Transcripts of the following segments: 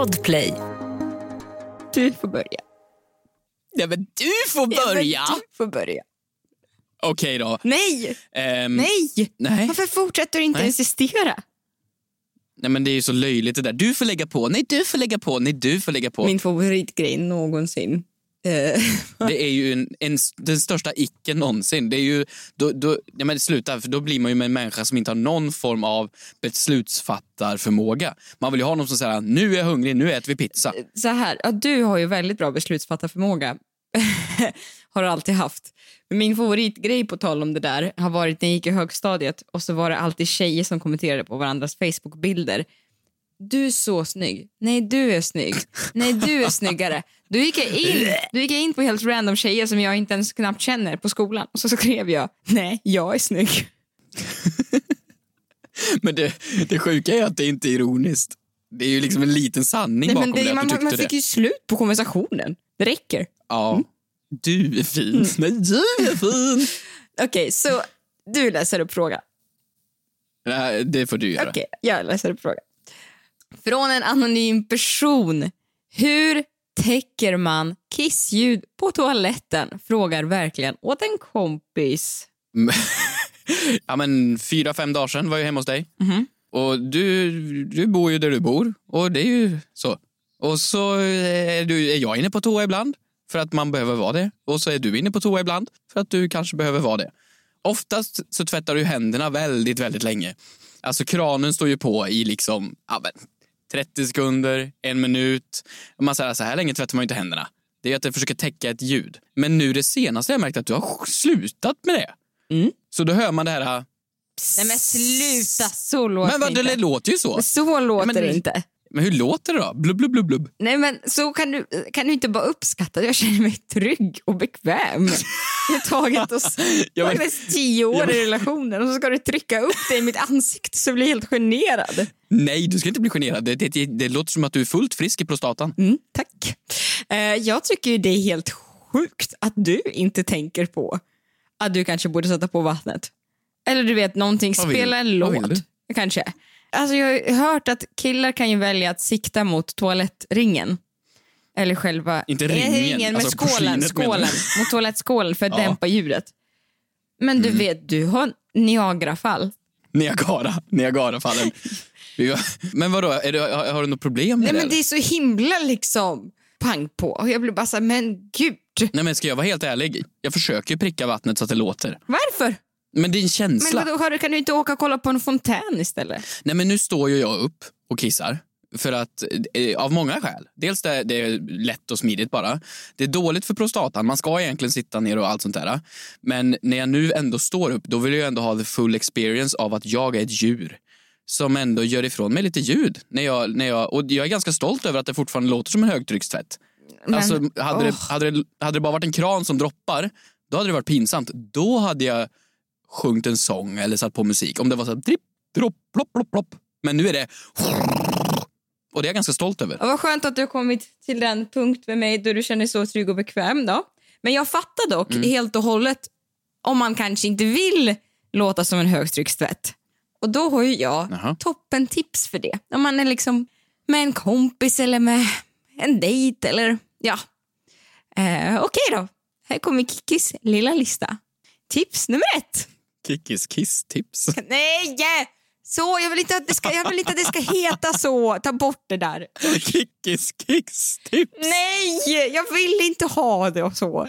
Podplay. Du får börja. Ja, men du får Ja, börja! Du får börja. Okej då. Nej! Ehm, Nej! Nej. Varför fortsätter du inte Nej. insistera? Nej, men det är ju så löjligt det där. Du får lägga på, nej du får lägga på, nej du får lägga på. Min favoritgrej någonsin. Eh, Det är ju en, en, den största icken någonsin. Det är ju, då, då, ja, men sluta, för då blir man ju med en människa som inte har någon form av beslutsfattarförmåga. Man vill ju ha någon som säger nu är jag hungrig, nu äter vi pizza. så här, ja, du har ju väldigt bra beslutsfattarförmåga. har du alltid haft. Min favoritgrej på tal om det där har varit när jag gick i högstadiet och så var det alltid tjejer som kommenterade på varandras Facebookbilder. Du är så snygg. Nej, du är snygg. Nej, du är snyggare. Då gick jag in, då gick jag in på helt random tjejer som jag inte ens knappt känner på skolan och så skrev jag nej, jag är snygg. Men det, det sjuka är att det inte är ironiskt. Det är ju liksom en liten sanning Nej, bakom det, det, man, tyckte man fick det. ju slut på konversationen. Det räcker. Ja. Du är fin. Nej, du är fin. Okej, så du läser upp frågan. Det får du göra. Okej, jag läser upp frågan. Från en anonym person. Hur täcker man kissljud på toaletten? Frågar verkligen åt en kompis. ja, men fyra, fem dagar sedan var jag hemma hos dig. Mhm. Och du, du bor ju där du bor. Och det är ju så. Och så är, du, är jag inne på toa ibland för att man behöver vara det. Och så är du inne på toa ibland för att du kanske behöver vara det. Oftast så tvättar du händerna väldigt, väldigt länge. Alltså kranen står ju på i liksom ja, 30 sekunder, en minut. Man säger så här länge tvättar man inte händerna. Det är att det försöker täcka ett ljud. Men nu det senaste har jag märkt att du har slutat med det. Mm. Så då hör man det här... Nej men sluta, så låter Men vad, det det inte. låter ju så. Så låter men- det inte. Men hur låter det då? Blubb, blubb, blubb, blubb. Nej men så kan du, kan du inte bara uppskatta att jag känner mig trygg och bekväm. Jag har tagit oss Ja, men- tagit tio år men- i relationen och så ska du trycka upp det i mitt ansikte så jag blir helt generad. Nej, du ska inte bli generad. Det, det, det låter som att du är fullt frisk i prostatan. Mm, tack. Eh, jag tycker det är helt sjukt att du inte tänker på att du kanske borde sätta på vattnet. Eller du vet, någonting, spela en låt. Kanske. Alltså jag har hört att killar kan ju välja att sikta mot toalettringen. Eller själva... Inte Eh, ringen, ringen men alltså skålen, skålen. Mot toalettskålen för att Ja. dämpa ljudet. Men du vet, du har Niagarafall. Niagara, Niagarafallen. Men vadå, är det, har, har du något problem med Nej det? men det är så himla liksom pang på. Och jag blir bara så här, men gud. Nej, men ska jag vara helt ärlig? Jag försöker pricka vattnet så att det låter. Varför? Men det är en Men känsla. vadå, kan du inte åka och kolla på en fontän istället? Nej, men nu står ju jag upp och kissar. För att, eh, av många skäl. Dels det, det är lätt och smidigt bara. Det är dåligt för prostatan. Man ska egentligen sitta ner och allt sånt där. Men när jag nu ändå står upp, då vill jag ändå ha the full experience av att jag är ett djur. Som ändå gör ifrån mig lite ljud. När jag, när jag, och jag är ganska stolt över att det fortfarande låter som en högtryckstvätt. Men, alltså, hade, det, åh. hade, det, hade det bara varit en kran som droppar, då hade det varit pinsamt. Då hade jag sjungit en sång eller satt på musik. Om det var så här, dripp, dropp, plopp, plopp, plopp. Men nu är det... Och det är jag ganska stolt över. Ja, vad skönt att du har kommit till den punkt med mig då du känner dig så trygg och bekväm. Då. Men jag fattar dock Mm. helt och hållet om man kanske inte vill låta som en högtryckstvätt. Och då har ju jag Jaha. toppen tips för det. Om man är liksom med en kompis eller med en dejt eller ja. Eh, Okej då, här kommer Kikis lilla lista. Tips nummer ett. Kickis kiss-tips. Nej! Så, jag vill, inte att det ska, jag vill inte att det ska heta så. Ta bort det där. Kickis kiss-tips. Nej, jag vill inte ha det och så.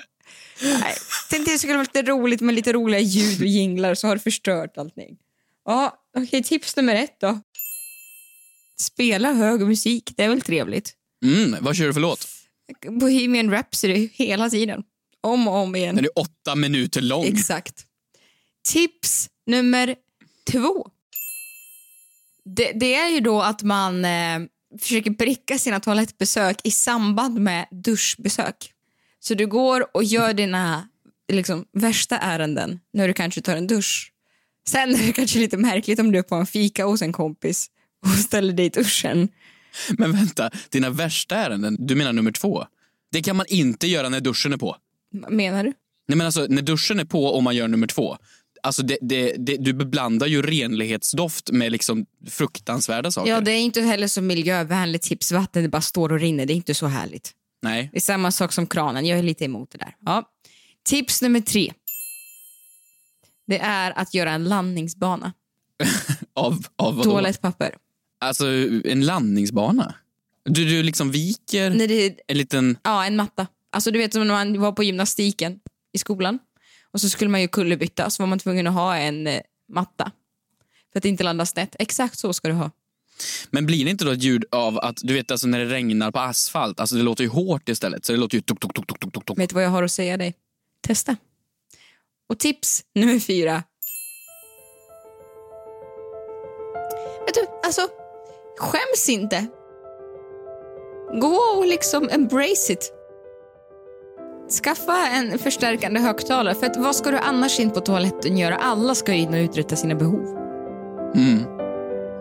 Nej. Tänkte det skulle vara lite roligt med lite roliga ljud och jinglar så har du förstört allting. Ja, okej, tips nummer ett då. Spela hög musik, det är väl trevligt. Mm, vad kör du för låt? Bohemian Rhapsody hela tiden. Om och om igen. Den är åtta minuter lång. Exakt. Tips nummer två. Det, det är ju då att man eh, försöker pricka sina toalettbesök i samband med duschbesök. Så du går och gör dina liksom, värsta ärenden när du kanske tar en dusch. Sen är det kanske lite märkligt om du är på en fika hos en kompis och ställer dig i duschen. Men vänta, dina värsta ärenden, du menar nummer två? Det kan man inte göra när duschen är på. Menar du? Nej men alltså, när duschen är på och man gör nummer två, Alltså det, det, det, du beblandar ju renlighetsdoft med liksom fruktansvärda saker. Ja, det är inte heller så miljövänligt tipsvatten, det bara står och rinner. Det är inte så härligt. Nej. Det är samma sak som kranen, jag är lite emot det där. Ja. Tips nummer tre. Det är att göra en landningsbana. Av, av vadå? Toalettpapper. Alltså en landningsbana? Du, du liksom viker Nej, det, en liten... ja, en matta. Alltså du vet som när man var på gymnastiken i skolan. Och så skulle man ju kullerbytta så var man tvungen att ha en eh, matta. För att inte landa snett. Exakt så ska du ha. Men blir det inte då ett ljud av att, du vet alltså när det regnar på asfalt, alltså det låter ju hårt istället. Så det låter ju tok, tok, tok, tok, tok, tok. Vet du vad jag har att säga dig? Testa. Och tips nummer fyra. Vet du, alltså, skäms inte. Gå och liksom embrace it. Skaffa en förstärkande högtalare. För att vad ska du annars in på toaletten göra? Alla ska ju in och uträtta sina behov. Mm.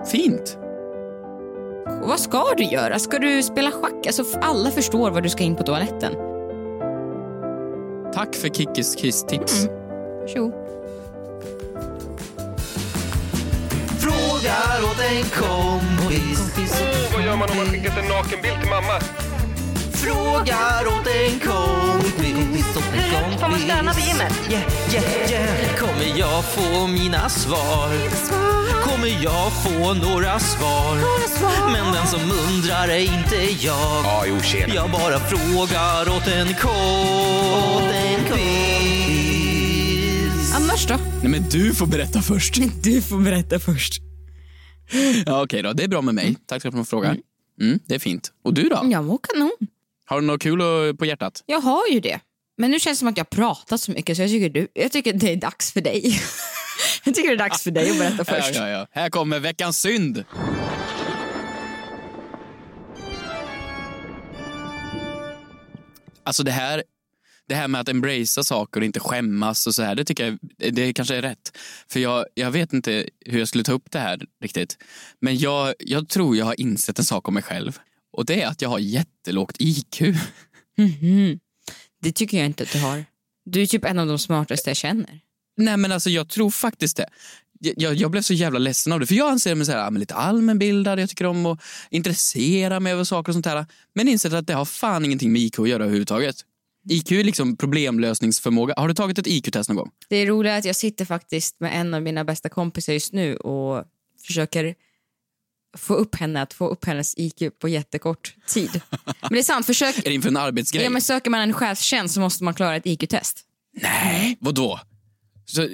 Fint. Och vad ska du göra? Ska du spela schack? Alltså, alla förstår vad du ska in på toaletten. Tack för Kickis Kiss-tips. Varsågod. Frågar åt en kompis. Åh, vad gör man om man skickat en nakenbild till mamma? Frågar åt en kompis. Åt en kompis. Får man stöna vid gymmet? Yeah, yeah, yeah. Kommer jag få mina svar? Kommer jag få några svar? Men den som undrar är inte jag. Ja, jo, tjena. Jag bara frågar åt en kompis. Annars då? Nej men du får berätta först. Du får berätta först. Ja, Okej då, det är bra med mig. Tack för att du frågar. Mm, det är fint. Och du då? Jag mår kanon. Har du något kul på hjärtat? Jag har ju det. Men nu känns det som att jag pratat så mycket så jag tycker, du, jag tycker det är dags för dig. jag tycker det är dags för dig att berätta först. Ja, ja, ja. Här kommer veckans synd. Alltså det här, det här med att embracea saker och inte skämmas och så här, det tycker jag det kanske är rätt. För jag, jag vet inte hur jag skulle ta upp det här riktigt. Men jag, jag tror jag har insett en sak om mig själv. Och det är att jag har jättelågt IQ. Det tycker jag inte att du har. Du är typ en av de smartaste jag känner. Nej men alltså jag tror faktiskt det. Jag, jag, blev så jävla ledsen av det. För jag anser mig så här, men lite allmänbildad, jag tycker om att intressera mig över saker och sånt där. Men insett att det har fan ingenting med IQ att göra överhuvudtaget. IQ är liksom problemlösningsförmåga. Har du tagit ett IQ-test någon gång? Det är roligt att jag sitter faktiskt med en av mina bästa kompisar just nu och försöker få upp henne att få upp hennes IQ på jättekort tid. Men det är sant, försök, Är det inför en arbetsgrej? ja, men söker man en chefstjänst så måste man klara ett IQ-test. Nej, vadå? Så,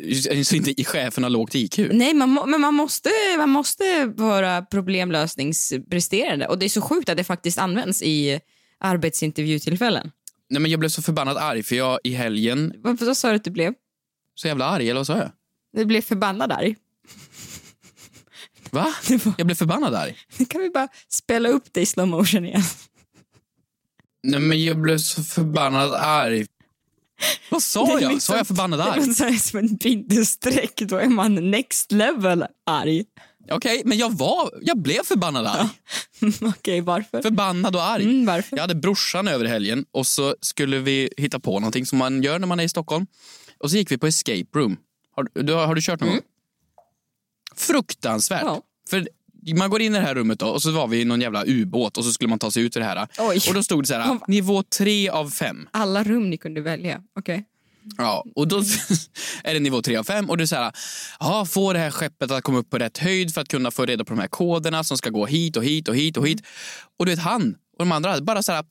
så inte chefen har lågt IQ? Nej, man må, men man måste, man måste vara problemlösningspresterande och det är så sjukt att det faktiskt används i arbetsintervjutillfällen. Nej men jag blev så förbannat arg för jag i helgen, Vad vad sa du att du blev? så jävla arg eller vad sa jag? Du blev förbannad arg. Va? Jag blev förbannad arg. Kan vi bara spela upp det i slow motion igen? Nej men jag blev så förbannad arg. Vad sa jag? liksom- Sa jag förbannad arg? Det är som en bindestreck, då är man next level arg. Okej, men jag var, jag blev förbannad arg. Okej, varför? Förbannad och arg. Mm, varför? Jag hade brorsan över helgen och så skulle vi hitta på någonting som man gör när man är i Stockholm. Och så gick vi på escape room. Har, du, har du kört någon gång? Fruktansvärt. Mm. Ja. För man går in i det här rummet då, och så var vi i någon jävla ubåt och så skulle man ta sig ut ur det här. Oj. Och då stod det så här, nivå tre av fem. Alla rum ni kunde välja. Okej. Ja, och då är det nivå 3 av 5 och du säger ja, få det här skeppet att komma upp på rätt höjd för att kunna få reda på de här koderna som ska gå hit och hit och hit och hit. Och du vet han och de andra bara så här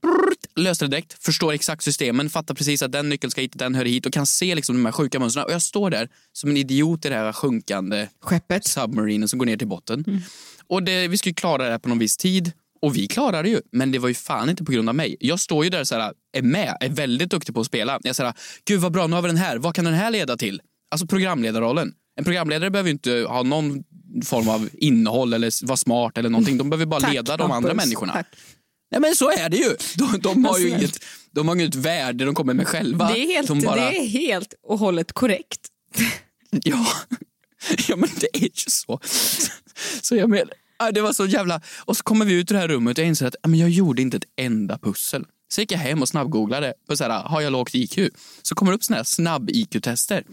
löser det direkt, förstår exakt systemen, fattar precis att den nyckeln ska hit, den hör hit och kan se liksom de här sjuka mönstren. Och jag står där som en idiot i det här sjunkande Skeppet. submarinen som går ner till botten. Och det, vi skulle klara det här på någon viss tid. Och vi klarade det ju, men det var ju fan inte på grund av mig. Jag står ju där så här, är med, är väldigt duktig på att spela. Jag säger, gud vad bra, nu har vi den här. Vad kan den här leda till? Alltså programledarrollen. En programledare behöver ju inte ha någon form av innehåll eller vara smart eller någonting. De behöver bara Tack, leda de andra människorna. Tack. Nej men så är det ju. De, de har ju Alltså, inget, de har inget värde de kommer med själva. Det är, helt, bara, det är helt och hållet korrekt. Ja. ja, men det är ju så. Så jag menar, det var så jävla... Och så kommer vi ut ur det här rummet och jag inser att men jag gjorde inte ett enda pussel. Så gick jag hem och snabbgooglade på så här, har jag lågt IQ? Så kommer det upp såna här snabb-IQ-tester.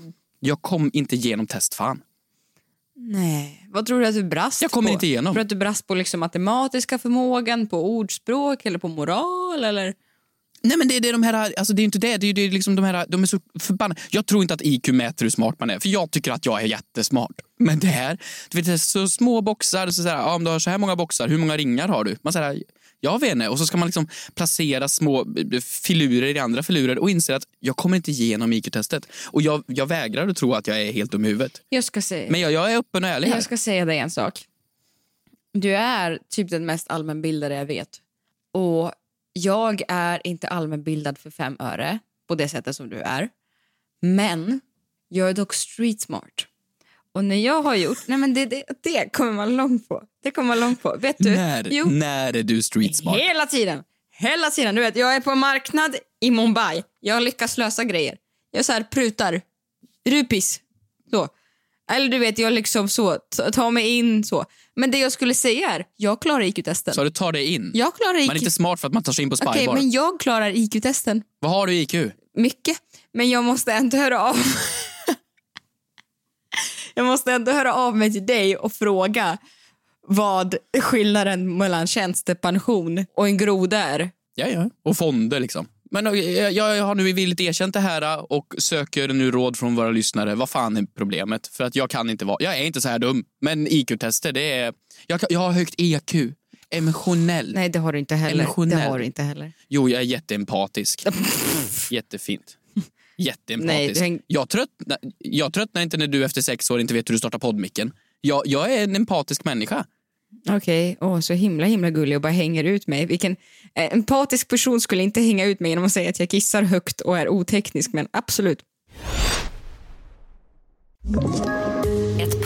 Jag kom inte igenom test, fan. Nej. Vad tror du att du brast Jag kommer på? inte igenom. Tror du att du brast på liksom matematiska förmågan, på ordspråk eller på moral? Eller? Nej men det, det är de här, alltså det är inte det, det är, det är liksom de här, de är så förbannade. Jag tror inte att IQ mäter hur smart man är, för jag tycker att jag är jättesmart. Men det här, du vet, det så små boxar, så såhär, ja, om du har så här många boxar, hur många ringar har du? Man säger, jag vet inte. Och så ska man liksom placera små eh, filurer i andra filurer och inser att jag kommer inte igenom IQ-testet. Och jag, jag vägrar att tro att jag är helt dum i huvudet. Jag ska säga, Men jag, jag är öppen och ärlig här. jag ska säga dig en sak. Du är typ den mest allmänbildade jag vet. Och jag är inte allmänbildad för fem öre på det sättet som du är. Men jag är dock street smart. Och när jag har gjort... Nej men det, det, det kommer man långt på. Det kommer man långt på. Vet du? När, Jo, när är du street smart? hela tiden. Hela tiden. Du vet, jag är på marknad i Mumbai. Jag lyckas lösa grejer. Jag så här prutar. Rupis. Så. Eller du vet, jag liksom så, tar mig in så. Men det jag skulle säga är, jag klarar IQ-testen. Så du tar dig in? Jag klarar IQ... Man är inte smart för att man tar sig in på Okej, Spybar. men jag klarar IQ-testen. Vad har du i IQ? Mycket. Men jag måste ändå höra av Jag måste ändå höra av mig till dig och fråga vad skillnaden mellan tjänstepension och en groda är. Ja, ja. Och fonder liksom. Men eh, jag, jag har nu villigt erkänt det här eh, och söker nu råd från våra lyssnare. Vad fan är problemet? För att jag kan inte vara, jag är inte så här dum. Men IQ-tester, det är, jag, jag har högt EQ. Emotionell. Nej, det har du inte heller. Emotionell. Det har du inte heller. Jo, jag är jätteempatisk. Jättefint. Jätteempatisk. Nej, häng- jag, tröttnar, jag tröttnar inte när du efter sex år inte vet hur du startar poddmicken. Jag, jag är en empatisk människa. Okej, åh, så himla himla gullig och bara hänger ut mig. Vilken eh, empatisk person skulle inte hänga ut mig genom att säga att jag kissar högt och är oteknisk, men absolut.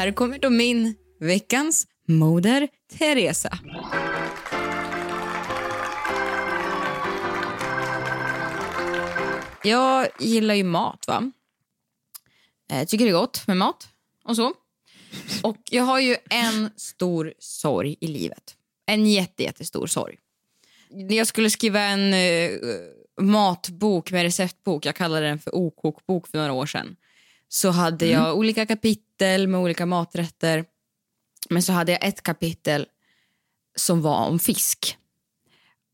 Här kommer då min veckans moder Teresa. Jag gillar ju mat, va? Jag tycker det är gott med mat och så. Och jag har ju en stor sorg i livet. En jätte, jättestor sorg. Jag skulle skriva en eh, matbok med receptbok. Jag kallade den för okokbok för några år sedan. Så hade jag olika kapitel med olika maträtter. Men så hade jag ett kapitel som var om fisk.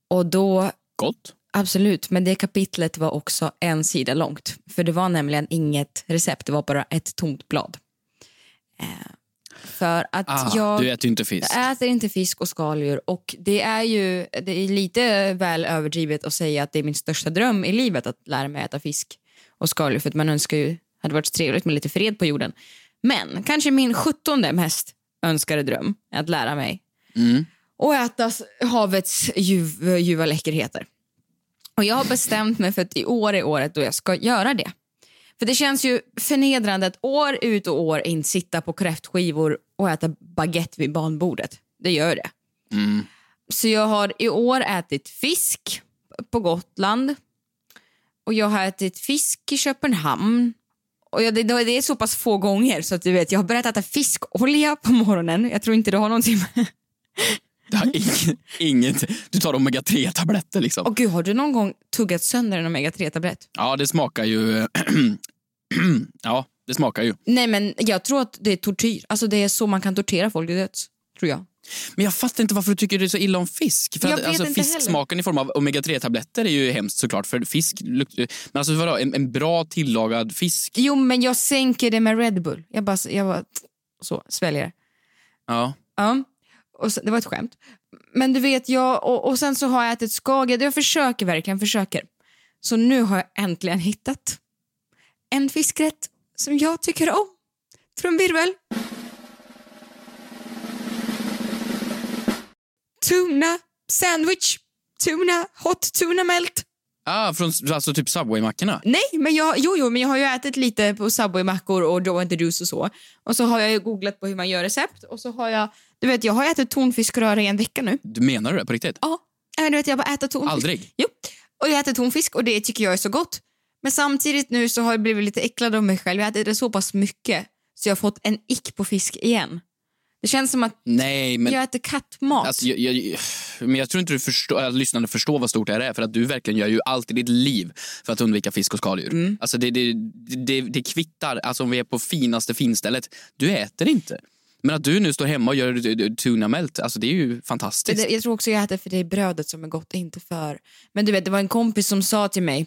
Och då Gott. Absolut, men det kapitlet var också en sida långt. För det var nämligen inget recept, det var bara ett tomt blad. Eh, för att Ah, jag, Du äter inte fisk. jag äter inte fisk och skaldjur och det är ju det är lite väl överdrivet att säga att det är min största dröm i livet att lära mig äta fisk och skaldjur för att man önskar ju, hade varit så trevligt med lite fred på jorden. Men kanske min sjuttonde mest önskade dröm är att lära mig och äta havets ljuv, ljuva läckerheter. Och jag har bestämt mig för att i år är året då jag ska göra det. För det känns ju förnedrande att år ut och år in sitta på kräftskivor och äta baguette vid barnbordet. Det gör det. Så jag har i år ätit fisk på Gotland. Och jag har ätit fisk i Köpenhamn. Och jag, det, det är så pass få gånger så att du vet, jag har börjat äta fiskolja på morgonen. Jag tror inte det har någonting med... Det har ing- inget. Du tar omega-3-tabletter liksom. Åh gud, har du någon gång tuggat sönder en omega-3-tablett? Ja, det smakar ju... ja, det smakar ju. Nej, men jag tror att det är tortyr. Alltså det är så man kan tortera folk till döds. Tror jag. Men jag fattar inte varför du tycker det är så illa om fisk. För Jag att, alltså, fisksmaken i form av omega-3-tabletter är ju hemskt såklart. För fisk. Men alltså vadå, en, en bra tillagad fisk? Jo, men jag sänker det med Red Bull. Jag bara, jag bara så, sväljer det. Ja. Ja. Och sen, det var ett skämt. Men du vet, jag, och, och sen så har jag ätit skaldjur. Jag försöker verkligen, försöker. Så nu har jag äntligen hittat en fiskrätt som jag tycker om. Trumvirvel. Tuna sandwich, tuna, hot tuna melt. Ah, från alltså typ Subway-mackorna? Nej, men jag, jo, jo, men jag har ju ätit lite på Subway-mackor och Joe and the Juice och så. Och så har jag googlat på hur man gör recept och så har jag, du vet, jag har ätit tonfiskröra i en vecka nu. Du menar du det på riktigt? Ja, du vet, jag bara äter tonfisk. Aldrig? Jo, och jag äter tonfisk och det tycker jag är så gott. Men samtidigt nu så har jag blivit lite äcklad av mig själv. Jag har ätit det så pass mycket så jag har fått en ick på fisk igen. Det känns som att Nej, men... jag äter kattmat. Alltså, jag, jag, men jag tror inte du förstår, att lyssnarna förstår vad stort det här är för att du verkligen gör ju allt i ditt liv för att undvika fisk och skaldjur. Mm. Alltså det, det, det, det kvittar alltså om vi är på finaste finstället. Du äter inte. Men att du nu står hemma och gör tuna melt, alltså det är ju fantastiskt. Jag tror också jag äter för det är brödet som är gott, inte för... Men du vet, det var en kompis som sa till mig,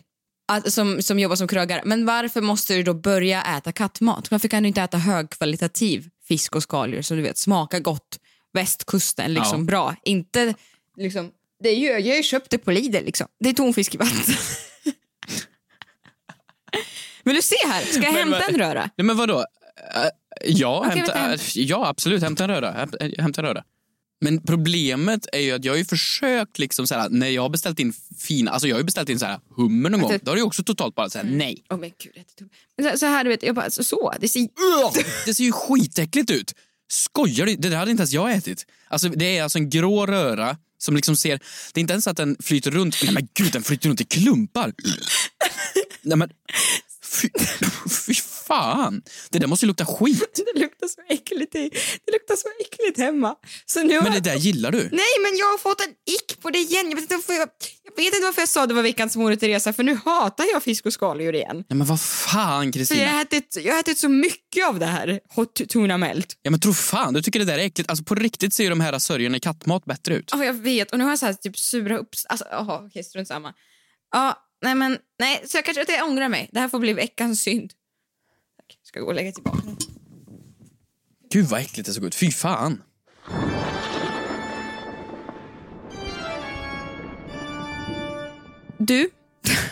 att, som, som jobbar som krögare, men varför måste du då börja äta kattmat? Varför kan du inte äta högkvalitativ fisk och skaldjur som du vet smakar gott, västkusten, liksom Ja. bra. Inte liksom... Det är ju, jag ju köpt det på Lidl, liksom. Det är tonfisk i vatten. Vill du se här? Ska jag Men hämta vad- en röra? Nej, men vadå? Äh, ja, Okej, hämta, vänta. ja, absolut. Hämta en röra. Hämta, hämta en röra. Men problemet är ju att jag har ju försökt, liksom så här, när jag har beställt in fina, alltså jag har beställt in så här hummer någon gång, det- då har det ju också totalt bara så här, nej. Åh men gud. Men så, så här, du vet, jag bara, så, så det ser... Det ser ju skitäckligt ut. Skojar du? Det där hade inte ens jag ätit. Alltså, det är alltså en grå röra som liksom ser... Det är inte ens att den flyter runt. Nej men gud, den flyter runt i klumpar. Nej men... Fy fan. Det där måste ju lukta skit. Det luktar så äckligt, i- det luktar så äckligt hemma. Så nu Men det där gillar du. Nej, men jag har fått en ick på det igen. Jag vet inte varför jag, jag, vet inte varför jag sa det var veckans morot Teresa, för nu hatar jag fisk och skaldjur igen. Nej men vad fan För jag Kristina. har, ätit, jag har ätit så mycket av det här hot tuna melt. Ja men tro fan, du tycker det där är äckligt. Alltså på riktigt ser ju de här sörjorna i kattmat bättre ut. Ja, jag vet. Och nu har jag så här, typ sura upp... Alltså, jaha, okej, strunt samma. Ja, nej men, nej, så jag kanske att jag ångrar mig. Det här får bli veckans synd. Ska gå och lägga tillbaka den. Gud vad äckligt det såg ut. Fy fan. Du,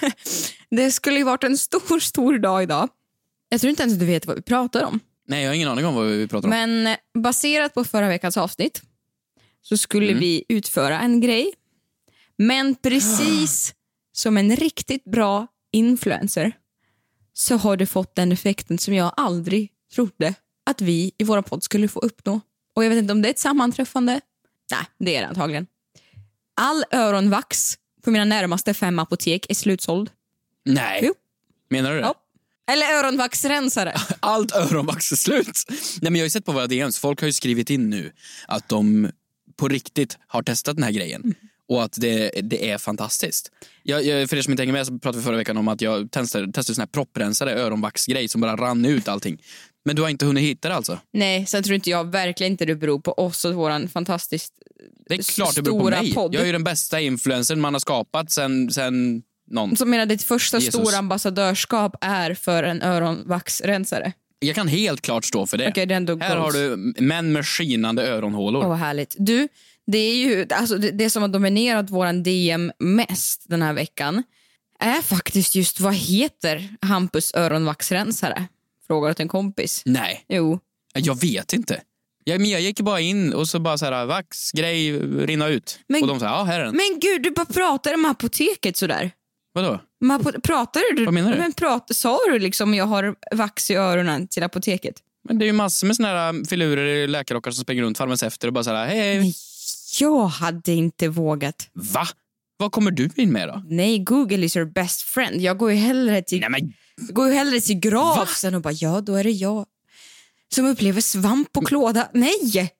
det skulle ju varit en stor, stor dag idag. Jag tror inte ens att du vet vad vi pratar om. Nej jag har ingen aning om vad vi pratar om. Men eh, baserat på förra veckans avsnitt så skulle Mm. vi utföra en grej. Men precis som en riktigt bra influencer så har du fått den effekten som jag aldrig trodde att vi i våra podd skulle få uppnå. Och jag vet inte om det är ett sammanträffande. Nej, det är det antagligen. All öronvax på mina närmaste fem apotek är slutsåld. Nej. Jo. Menar du det? Ja. Eller öronvaxrensare. Allt öronvax är slut. Nej, men jag har ju sett på våra DMs, folk har ju skrivit in nu att de på riktigt har testat den här grejen. Och att det, det är fantastiskt. Jag, jag, för er som inte hänger med så pratade vi förra veckan om att jag testade, testade sån här propprensare öronvaxgrej som bara rann ut allting. Men du har inte hunnit hitta det alltså? Nej, sen tror inte jag verkligen inte det beror på oss och våran fantastiskt Det är klart det beror på mig. podd. Jag är ju den bästa influencern man har skapat sen, sen någon. som menar ditt första Jesus. stora ambassadörskap är för en öronvaxrensare. Jag kan helt klart stå för det. Ändå Här har du män med skinande öronhålor. Åh, vad härligt. Du, det är ju alltså det, det som har dominerat våran DM mest den här veckan är faktiskt just vad heter Hampus öronvaxrensare? Frågar åt en kompis. Nej, Jo. jag vet inte. Jag, men jag gick bara in och så bara så här, vax, grej, rinna ut. Men- och de sa, ja här är den. Men gud, du bara pratar med apoteket sådär. Vadå? Apo- Pratar du? Vad menar du? Men prat, sa du liksom jag har vax i öronen till apoteket? Men det är ju massor med såna här um, filurer i läkarrockar som springer runt farmaceuter och bara så här, hej, hej. Nej, jag hade inte vågat. Va? Vad kommer du in med då? Nej, Google is your best friend. Jag går ju hellre till, Nej men, går ju hellre till grafsen och bara ja, då är det jag som upplever svamp och klåda. Nej!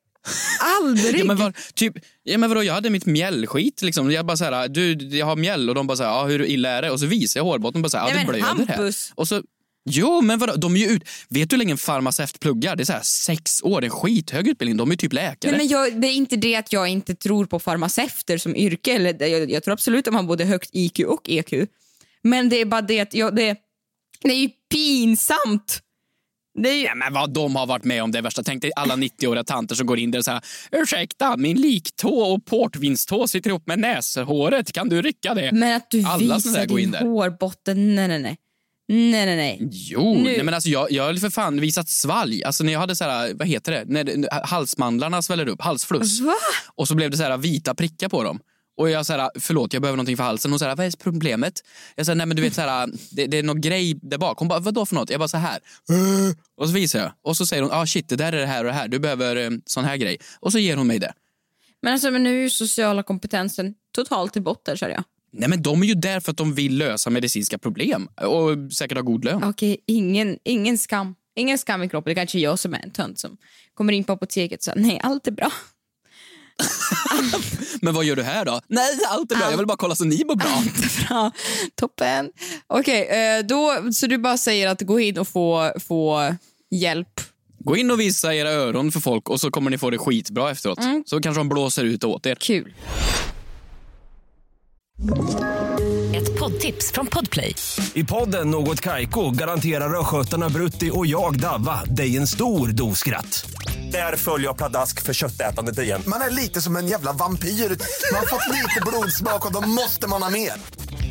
Aldrig! ja, men, var, typ, ja, men vadå, jag hade mitt mjällskit liksom. Jag bara så här, du, jag har mjäll och de bara så här, ja, hur illa är det? Och så visar jag hårbotten och bara så här, Nej, det blöder här. Och så, jo men vadå, de är ju ut, vet du hur länge en farmaceut pluggar? Det är så här sex år, en skithög utbildning, de är typ läkare. Nej, men jag, det är inte det att jag inte tror på farmaceuter som yrke. Eller, jag, jag tror absolut att de har både högt IQ och EQ. Men det är bara det att jag, det, det är ju pinsamt. Det är ju, Ja, men vad de har varit med om det värsta. Tänk dig alla 90-åriga tanter som går in där och säger ursäkta, min liktå och portvinstå sitter ihop med näshåret. Kan du rycka det? men att du Alla visar din hårbotten, nej nej nej. Nej, nej, nej. Jo, Nu- nej men alltså jag, jag har för fan visat svalg. Alltså när jag hade så här, vad heter det, när det- halsmandlarna sväller upp, halsfluss. Va? Och så blev det så här vita prickar på dem. Och jag så här, förlåt jag behöver någonting för halsen. Hon sa, vad är problemet? Jag sa, nej men du vet så här, det, det är någon grej där bak. Hon bara, vadå för något? Jag bara så här. Och så visar jag. Och så säger hon, ah shit det där är det här och det här. Du behöver eh, sån här grej. Och så ger hon mig det. Men, alltså, men nu är ju sociala kompetensen totalt i botten, känner jag. Nej men de är ju där för att de vill lösa medicinska problem. Och säkert ha god lön. Okej, ingen, ingen skam. Ingen skam i kroppen. Det kanske är jag som är en tönt som kommer in på apoteket och säger nej, allt är bra. Men vad gör du här då? Nej allt är bra, jag vill bara kolla så ni mår bra. Allt är bra. Toppen. Okej, eh, då så du bara säger att gå in och få, få hjälp. Gå in och visa era öron för folk och så kommer ni få det skitbra efteråt. Så kanske de blåser ut åt er. Kul. Ett poddtips från Podplay. I podden Något Kaiko garanterar östgötarna Brutti och jag, Davva, dig en stor dos skratt. Där följer jag pladask för köttätandet igen. Man är lite som en jävla vampyr. Man har fått lite blodsmak och då måste man ha mer.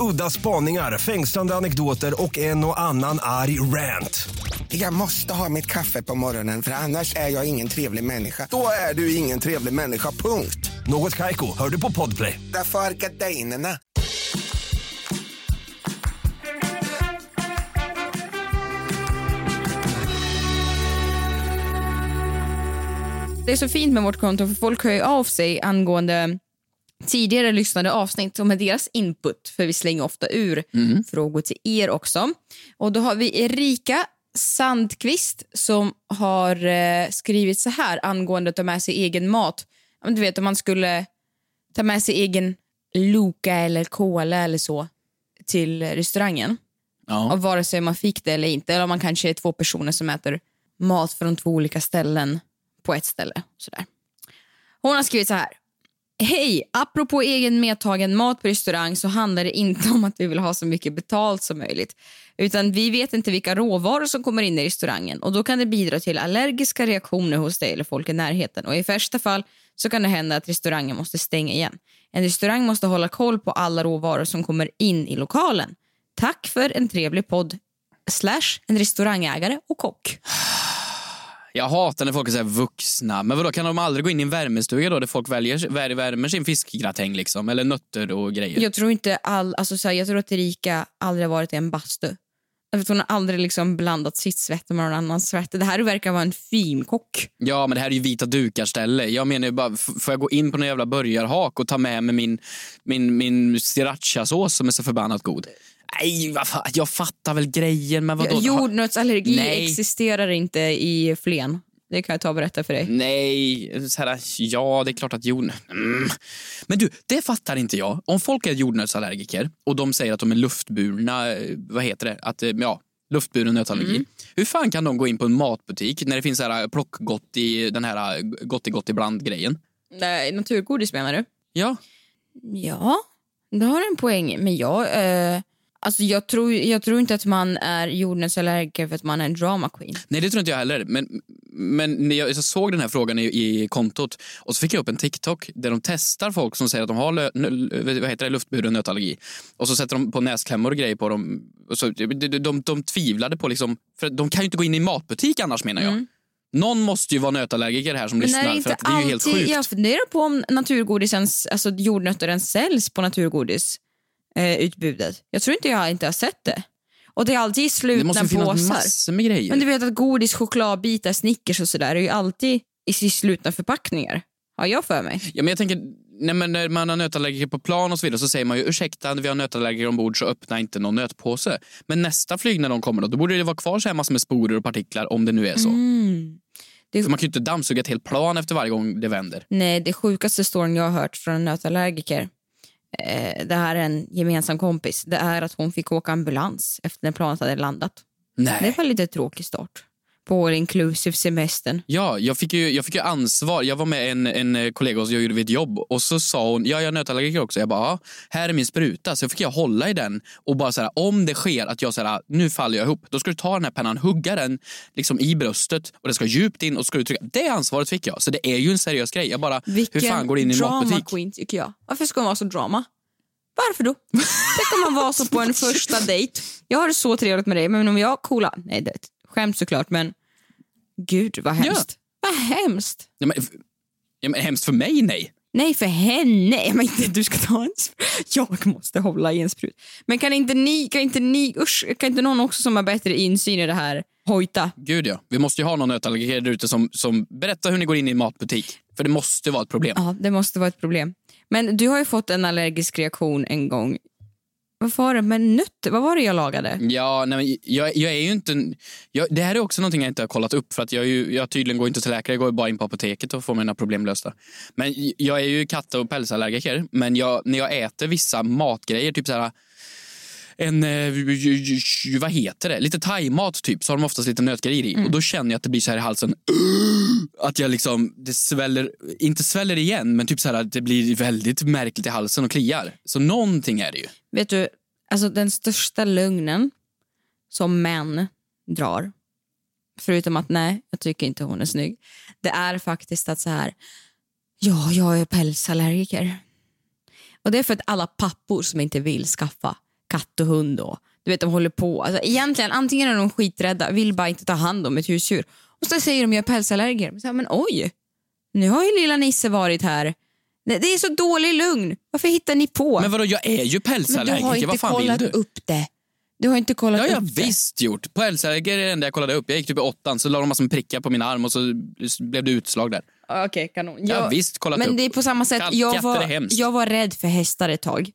Udda spaningar, fängslande anekdoter och en och annan arg rant. Jag måste ha mitt kaffe på morgonen för annars är jag ingen trevlig människa. Då är du ingen trevlig människa, punkt. Något Kaiko, hör du på Podplay. Därför är gardinerna. Det är så fint med vårt konto för folk hör ju av sig angående tidigare lyssnade avsnitt och med deras input för vi slänger ofta ur frågor till er också. Och då har vi Erika Sandqvist som har eh, skrivit så här angående att ta med sig egen mat. Du vet om man skulle ta med sig egen Loka eller Cola eller så till restaurangen. Ja. Och vare sig man fick det eller inte. Eller om man kanske är två personer som äter mat från två olika ställen på ett ställe. Sådär. Hon har skrivit så här. Hej! Apropå egen medtagen mat på restaurang så handlar det inte om att vi vill ha så mycket betalt som möjligt. Utan vi vet inte vilka råvaror som kommer in i restaurangen och då kan det bidra till allergiska reaktioner hos dig eller folk i närheten. Och i värsta fall så kan det hända att restaurangen måste stänga igen. En restaurang måste hålla koll på alla råvaror som kommer in i lokalen. Tack för en trevlig podd. Slash en restaurangägare och kock. Jag hatar när folk här vuxna. Men vadå, kan de aldrig gå in i en värmestuga då där folk väljer, vär- värmer sin fiskgratäng liksom? Eller nötter och grejer? Jag tror inte all, alltså så här, jag tror att Erika aldrig varit i en bastu. Vet, hon har aldrig liksom blandat sitt svett med någon annans svett. Det här verkar vara en finkock. Ja, men det här är ju vita dukar ställe. Jag menar ju bara, får jag gå in på någon jävla burgarhak och ta med mig min, min, min srirachasås som är så förbannat god? Nej, vad fan, jag fattar väl grejen, men vadå? Jordnötsallergi Nej. existerar inte i Flen. Det kan jag ta och berätta för dig. Nej, så här, ja det är klart att jord... Mm. Men du, det fattar inte jag. Om folk är jordnötsallergiker och de säger att de är luftburna, eh, vad heter det? Att, eh, ja, luftburen nötallergi. Mm. Hur fan kan de gå in på en matbutik när det finns så här plockgott i den här gott i gott ibland-grejen? Nej, naturgodis menar du? Ja, Ja, du har en poäng. Men jag, eh, alltså jag, tror, jag tror inte att man är jordnötsallergiker för att man är en drama queen. nej det tror inte jag heller. Men, men när jag såg den här frågan i, i kontot och så fick jag upp en TikTok där de testar folk som säger att de har lö, vad heter det, luftburen nötallergi. Och så sätter de på näsklämmor och grejer på dem. Och så, de, de, de, de tvivlade på liksom, för de kan ju inte gå in i matbutik annars menar jag. Någon måste ju vara nötallergiker här som Men lyssnar det för att det är ju helt sjukt. jag funderar på om naturgodisens, alltså jordnötter säljs på naturgodis eh, utbudet. Jag tror inte jag inte har sett det. Och det är alltid i Det slutna måste ju finnas påsar. massor med grejer. Men du vet att godis, chokladbitar, Snickers och sådär är ju alltid i slutna förpackningar. Har jag för mig. Ja, men jag tänker, nej, men när man har nötallergiker på plan och så vidare så säger man ju ursäkta, vi har nötallergiker ombord så öppna inte någon nötpåse. Men nästa flyg när de kommer då, då borde det vara kvar så här massor med sporer och partiklar om det nu är så. Mm. Det, För man kan ju inte dammsuga ett helt plan efter varje gång det vänder. Nej, det sjukaste storyn jag har hört från en nötallergiker, eh, det här är en gemensam kompis, det är att hon fick åka ambulans efter när planet hade landat. Nej. Det var lite tråkig start på all inclusive semestern. Ja, jag fick, ju, jag fick ju ansvar. Jag var med en, en kollega och jag gjorde ett jobb och så sa hon, ja jag är nötallergiker också. Jag bara, ja, här är min spruta. Så fick jag hålla i den och bara så här, om det sker att jag så här, nu faller jag ihop, då ska du ta den här pennan, hugga den liksom i bröstet och det ska djupt in och ska du trycka. Det ansvaret fick jag. Så det är ju en seriös grej. Jag bara, hur fan går det in i en drama matbutik? queen tycker jag. Varför ska hon vara så drama? Varför då? Tänk om man var så på en första dejt. Jag har det så trevligt med dig, men om jag coola... Nej, det skämt såklart, men gud vad hemskt. Vad hemskt. Ja, men, ja, men hemskt för mig, nej. Nej, för henne. Men inte du ska ta en sprut. Jag måste hålla i en sprut. Men kan inte ni, kan inte ni, usch, kan inte någon också som har bättre insyn i det här hojta? Gud ja. Vi måste ju ha någon nötallergiker där ute som, som berättar hur ni går in i en matbutik. För det måste vara ett problem. Ja, det måste vara ett problem. Men du har ju fått en allergisk reaktion en gång. Vad var det med nötter? Vad var det jag lagade? Ja, nej, jag, jag är ju inte... Jag, det här är också någonting jag inte har kollat upp. För att jag, är ju, jag tydligen går inte till läkare, jag går bara in på apoteket och får mina problem lösta. Men jag är ju katt och pälsallergiker. Men jag, när jag äter vissa matgrejer, typ så här... En, eh, vad heter det? Lite thaimat typ, så har de oftast lite nötgrejer i. Och då känner jag att det blir så här i halsen. Att jag liksom, det sväller, inte sväller igen, men typ så här att det blir väldigt märkligt i halsen och kliar. Så någonting är det ju. Vet du, alltså den största lögnen som män drar, förutom att nej, jag tycker inte hon är snygg, det är faktiskt att så här, ja, jag är pälsallergiker. Och det är för att alla pappor som inte vill skaffa katt och hund och du vet, de håller på. Alltså, egentligen, antingen är de skiträdda, vill bara inte ta hand om ett husdjur. Och så säger de jag är pälsallergiker. Men, så här, men oj, nu har ju lilla Nisse varit här. Det det är så dålig lugn. Varför hittar ni på? Men vadå, jag är ju Men du har pälsallergiker. inte Vad fan vill kollat du? upp det. Du har inte kollat Det har jag upp det. visst gjort. Pälsallergiker är det enda jag kollade upp. Jag gick typ i åttan, så la de massor med prickar på min arm och så blev det utslag där. Okej, kanon. Jag har visst kollat men upp. det är på samma sätt. Jag var, jag var rädd för hästar ett tag.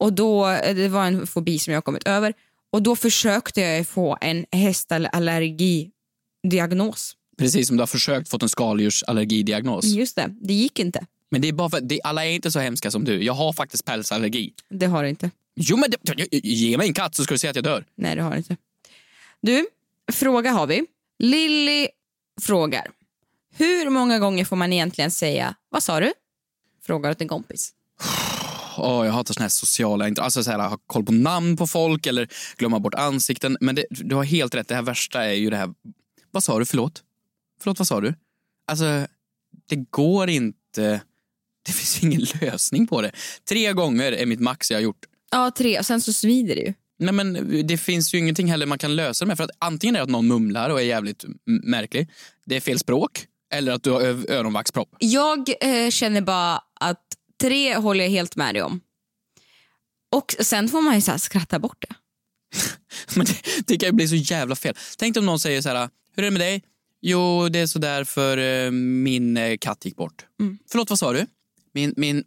Och då, det var en fobi som jag kommit över. Och då försökte jag få en hästallergidiagnos. Precis som du har försökt få en skaldjursallergidiagnos. Just det, det gick inte. Men det är bara för det, alla är inte så hemska som du. Jag har faktiskt pälsallergi. Det har det inte. Jo men det, ge mig en katt så ska du se att jag dör. Nej, det har det inte. Du, fråga har vi. Lilly frågar. Hur många gånger får man egentligen säga vad sa du? Frågar åt en kompis. Åh, jag hatar såna här sociala, alltså så här, ha koll på namn på folk eller glömma bort ansikten. Men det, du har helt rätt, det här värsta är ju det här, vad sa du, förlåt? Förlåt, vad sa du? Alltså, det går inte, det finns ingen lösning på det. Tre gånger är mitt max jag har gjort. Ja, tre. Och sen så svider det ju. Nej, men det finns ju ingenting heller man kan lösa det med. För att antingen är det att någon mumlar och är jävligt märklig, det är fel språk, eller att du har öronvaxpropp. Jag eh, känner bara att tre håller jag helt med dig om. Och sen får man ju så här skratta bort det. Men det, det kan ju bli så jävla fel. Tänk om någon säger så här, hur är det med dig? Jo, det är så där för eh, min eh, katt gick bort. Förlåt, vad sa du? Min, min,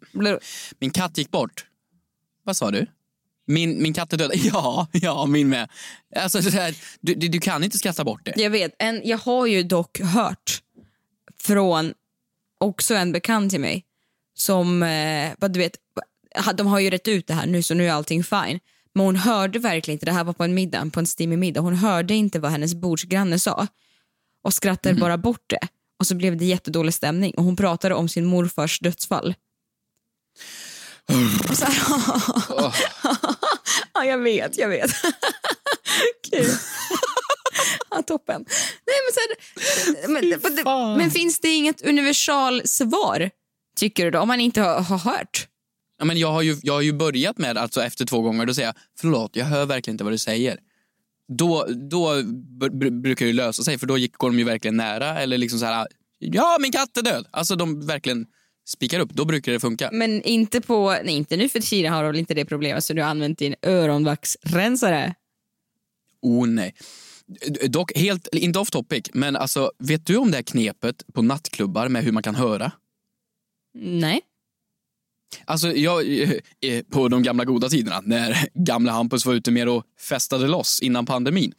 min katt gick bort. Vad sa du? Min, min katt är död. Ja, ja, min med. Alltså, du, du, du kan inte skratta bort det. Jag vet, en, jag har ju dock hört från också en bekant till mig som, eh, vad du vet, de har ju rätt ut det här nu så nu är allting fine. Men hon hörde verkligen inte, det här var på en middag, på en stimmig middag, hon hörde inte vad hennes bordsgranne sa och skrattade bara bort det. Och så blev det jättedålig stämning och hon pratade om sin morfars dödsfall. Så här, ja, jag vet, jag vet. Kul. Ja, toppen. Nej, men, så här, men, men finns det inget universal svar, tycker du då, om man inte har, har hört? Ja, men jag, har ju, jag har ju börjat med, alltså efter två gånger, då säger jag förlåt, jag hör verkligen inte vad du säger. Då, då br- br- brukar det lösa sig, för då gick, går de ju verkligen nära. Eller liksom så här, ja min katt är död. Alltså de verkligen spikar upp, då brukar det funka. Men inte på, nej, inte nu för tiden har du väl inte det problemet så du har använt din öronvaxrensare. Oh nej. Dock, helt, inte off topic, men alltså, vet du om det här knepet på nattklubbar med hur man kan höra? Nej. Alltså, jag, eh, på de gamla goda tiderna när gamla Hampus var ute mer och festade loss innan pandemin.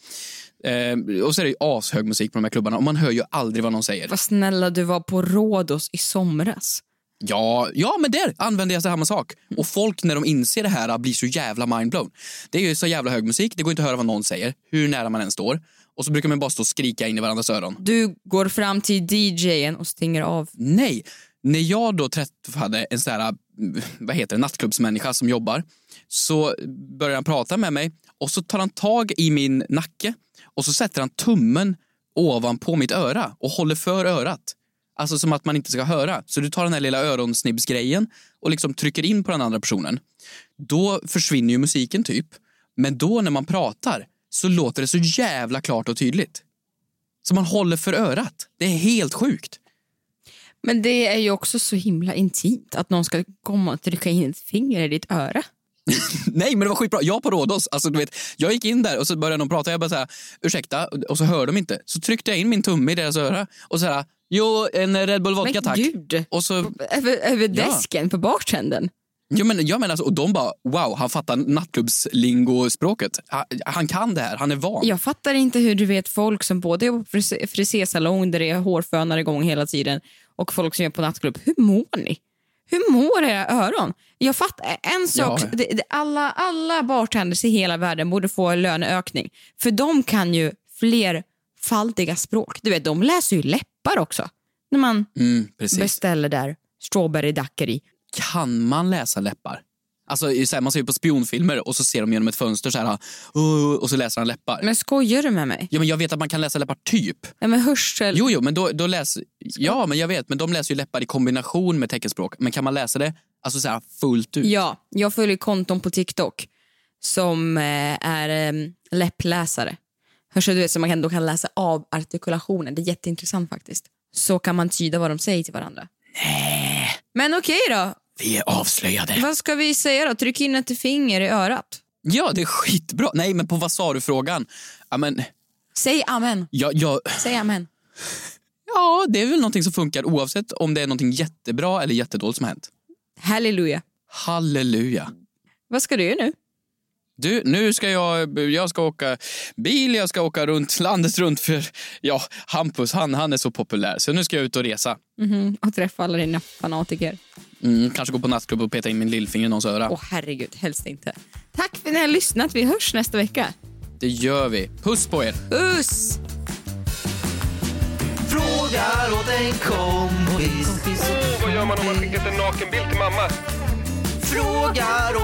Eh, och så är det ju ashög musik på de här klubbarna och man hör ju aldrig vad någon säger. Vad snälla du var på Rhodos i somras. Ja, ja, men där använder jag samma sak. Och folk när de inser det här blir så jävla mindblown. Det är ju så jävla hög musik, det går inte att höra vad någon säger, hur nära man än står. Och så brukar man bara stå och skrika in i varandras öron. Du går fram till DJen och stänger av. Nej, när jag då träffade en sån här, mm, vad heter det, nattklubbsmänniska som jobbar så börjar han prata med mig och så tar han tag i min nacke och så sätter han tummen ovanpå mitt öra och håller för örat. Alltså som att man inte ska höra. Så du tar den här lilla öronsnibbsgrejen och liksom trycker in på den andra personen. då försvinner ju musiken typ. Men då när man pratar så låter det så jävla klart och tydligt. Så man håller för örat. Det är helt sjukt. Men det är ju också så himla intimt att någon ska komma och trycka in ett finger i ditt öra. Nej, men det var skitbra. Jag på Rhodos, alltså, du vet, jag gick in där och så började de prata. Jag bara så här, ursäkta, och så hör de inte. Så tryckte jag in min tumme i deras öra och så här, jo, en Red Bull vodka Men tack. gud! Och så, Över, över Ja. desken på bartendern. jo, men, jag menar, alltså, och de bara, wow, han fattar nattklubbslingospråket. Han, han kan det här, han är van. Jag fattar inte hur du vet folk som både jobbar på fris- frisersalong där det är hårfönar igång hela tiden och folk som jobbar på nattklubb. Hur mår ni? Hur mår era öron? Jag fattar en sak. Ja. Det, det, alla, alla bartenders i hela världen borde få löneökning. För de kan ju flerfaldiga språk. Du vet, de läser ju läppar också. När man Mm, beställer där strawberry daiquiri. Kan man läsa läppar? Alltså, så här, man ser ju på spionfilmer och så ser de genom ett fönster så här, "Åh", och så läser han läppar. Men skojar du med mig? Ja, men jag vet att man kan läsa läppar typ. Ja, men hörsel... Jo, jo, men då, då läser... Ja, men jag vet. Men de läser ju läppar i kombination med teckenspråk. Men kan man läsa det alltså så här fullt ut? Ja, jag följer konton på TikTok som eh, är eh, läppläsare. Hörs du vet, så man kan, då kan läsa av artikulationen. Det är jätteintressant faktiskt. Så kan man tyda vad de säger till varandra. Nej. Men okej då. Vi är avslöjade. Vad ska vi säga då? Tryck in ett finger i örat. Ja, det är skitbra. Nej, men på vad sa du-frågan? Ja, men... Säg amen. Ja, ja, Säg amen. ja, det är väl någonting som funkar oavsett om det är någonting jättebra eller jättedåligt som har hänt. Halleluja. Halleluja. Vad ska du göra nu? Du, nu ska jag, jag ska åka bil, jag ska åka runt landet runt för ja, Hampus, han, han är så populär. Så nu ska jag ut och resa. Mhm, Och träffa alla dina fanatiker. Mm, kanske gå på nattklubb och peta in min lillfinger i någons öra. Åh herregud, helst inte. Tack för att ni har lyssnat. Vi hörs nästa vecka. Det gör vi. Puss på er. Puss! Frågar åt en kompis. Åh, vad gör man om man skickat en nakenbild till mamma? Frågar.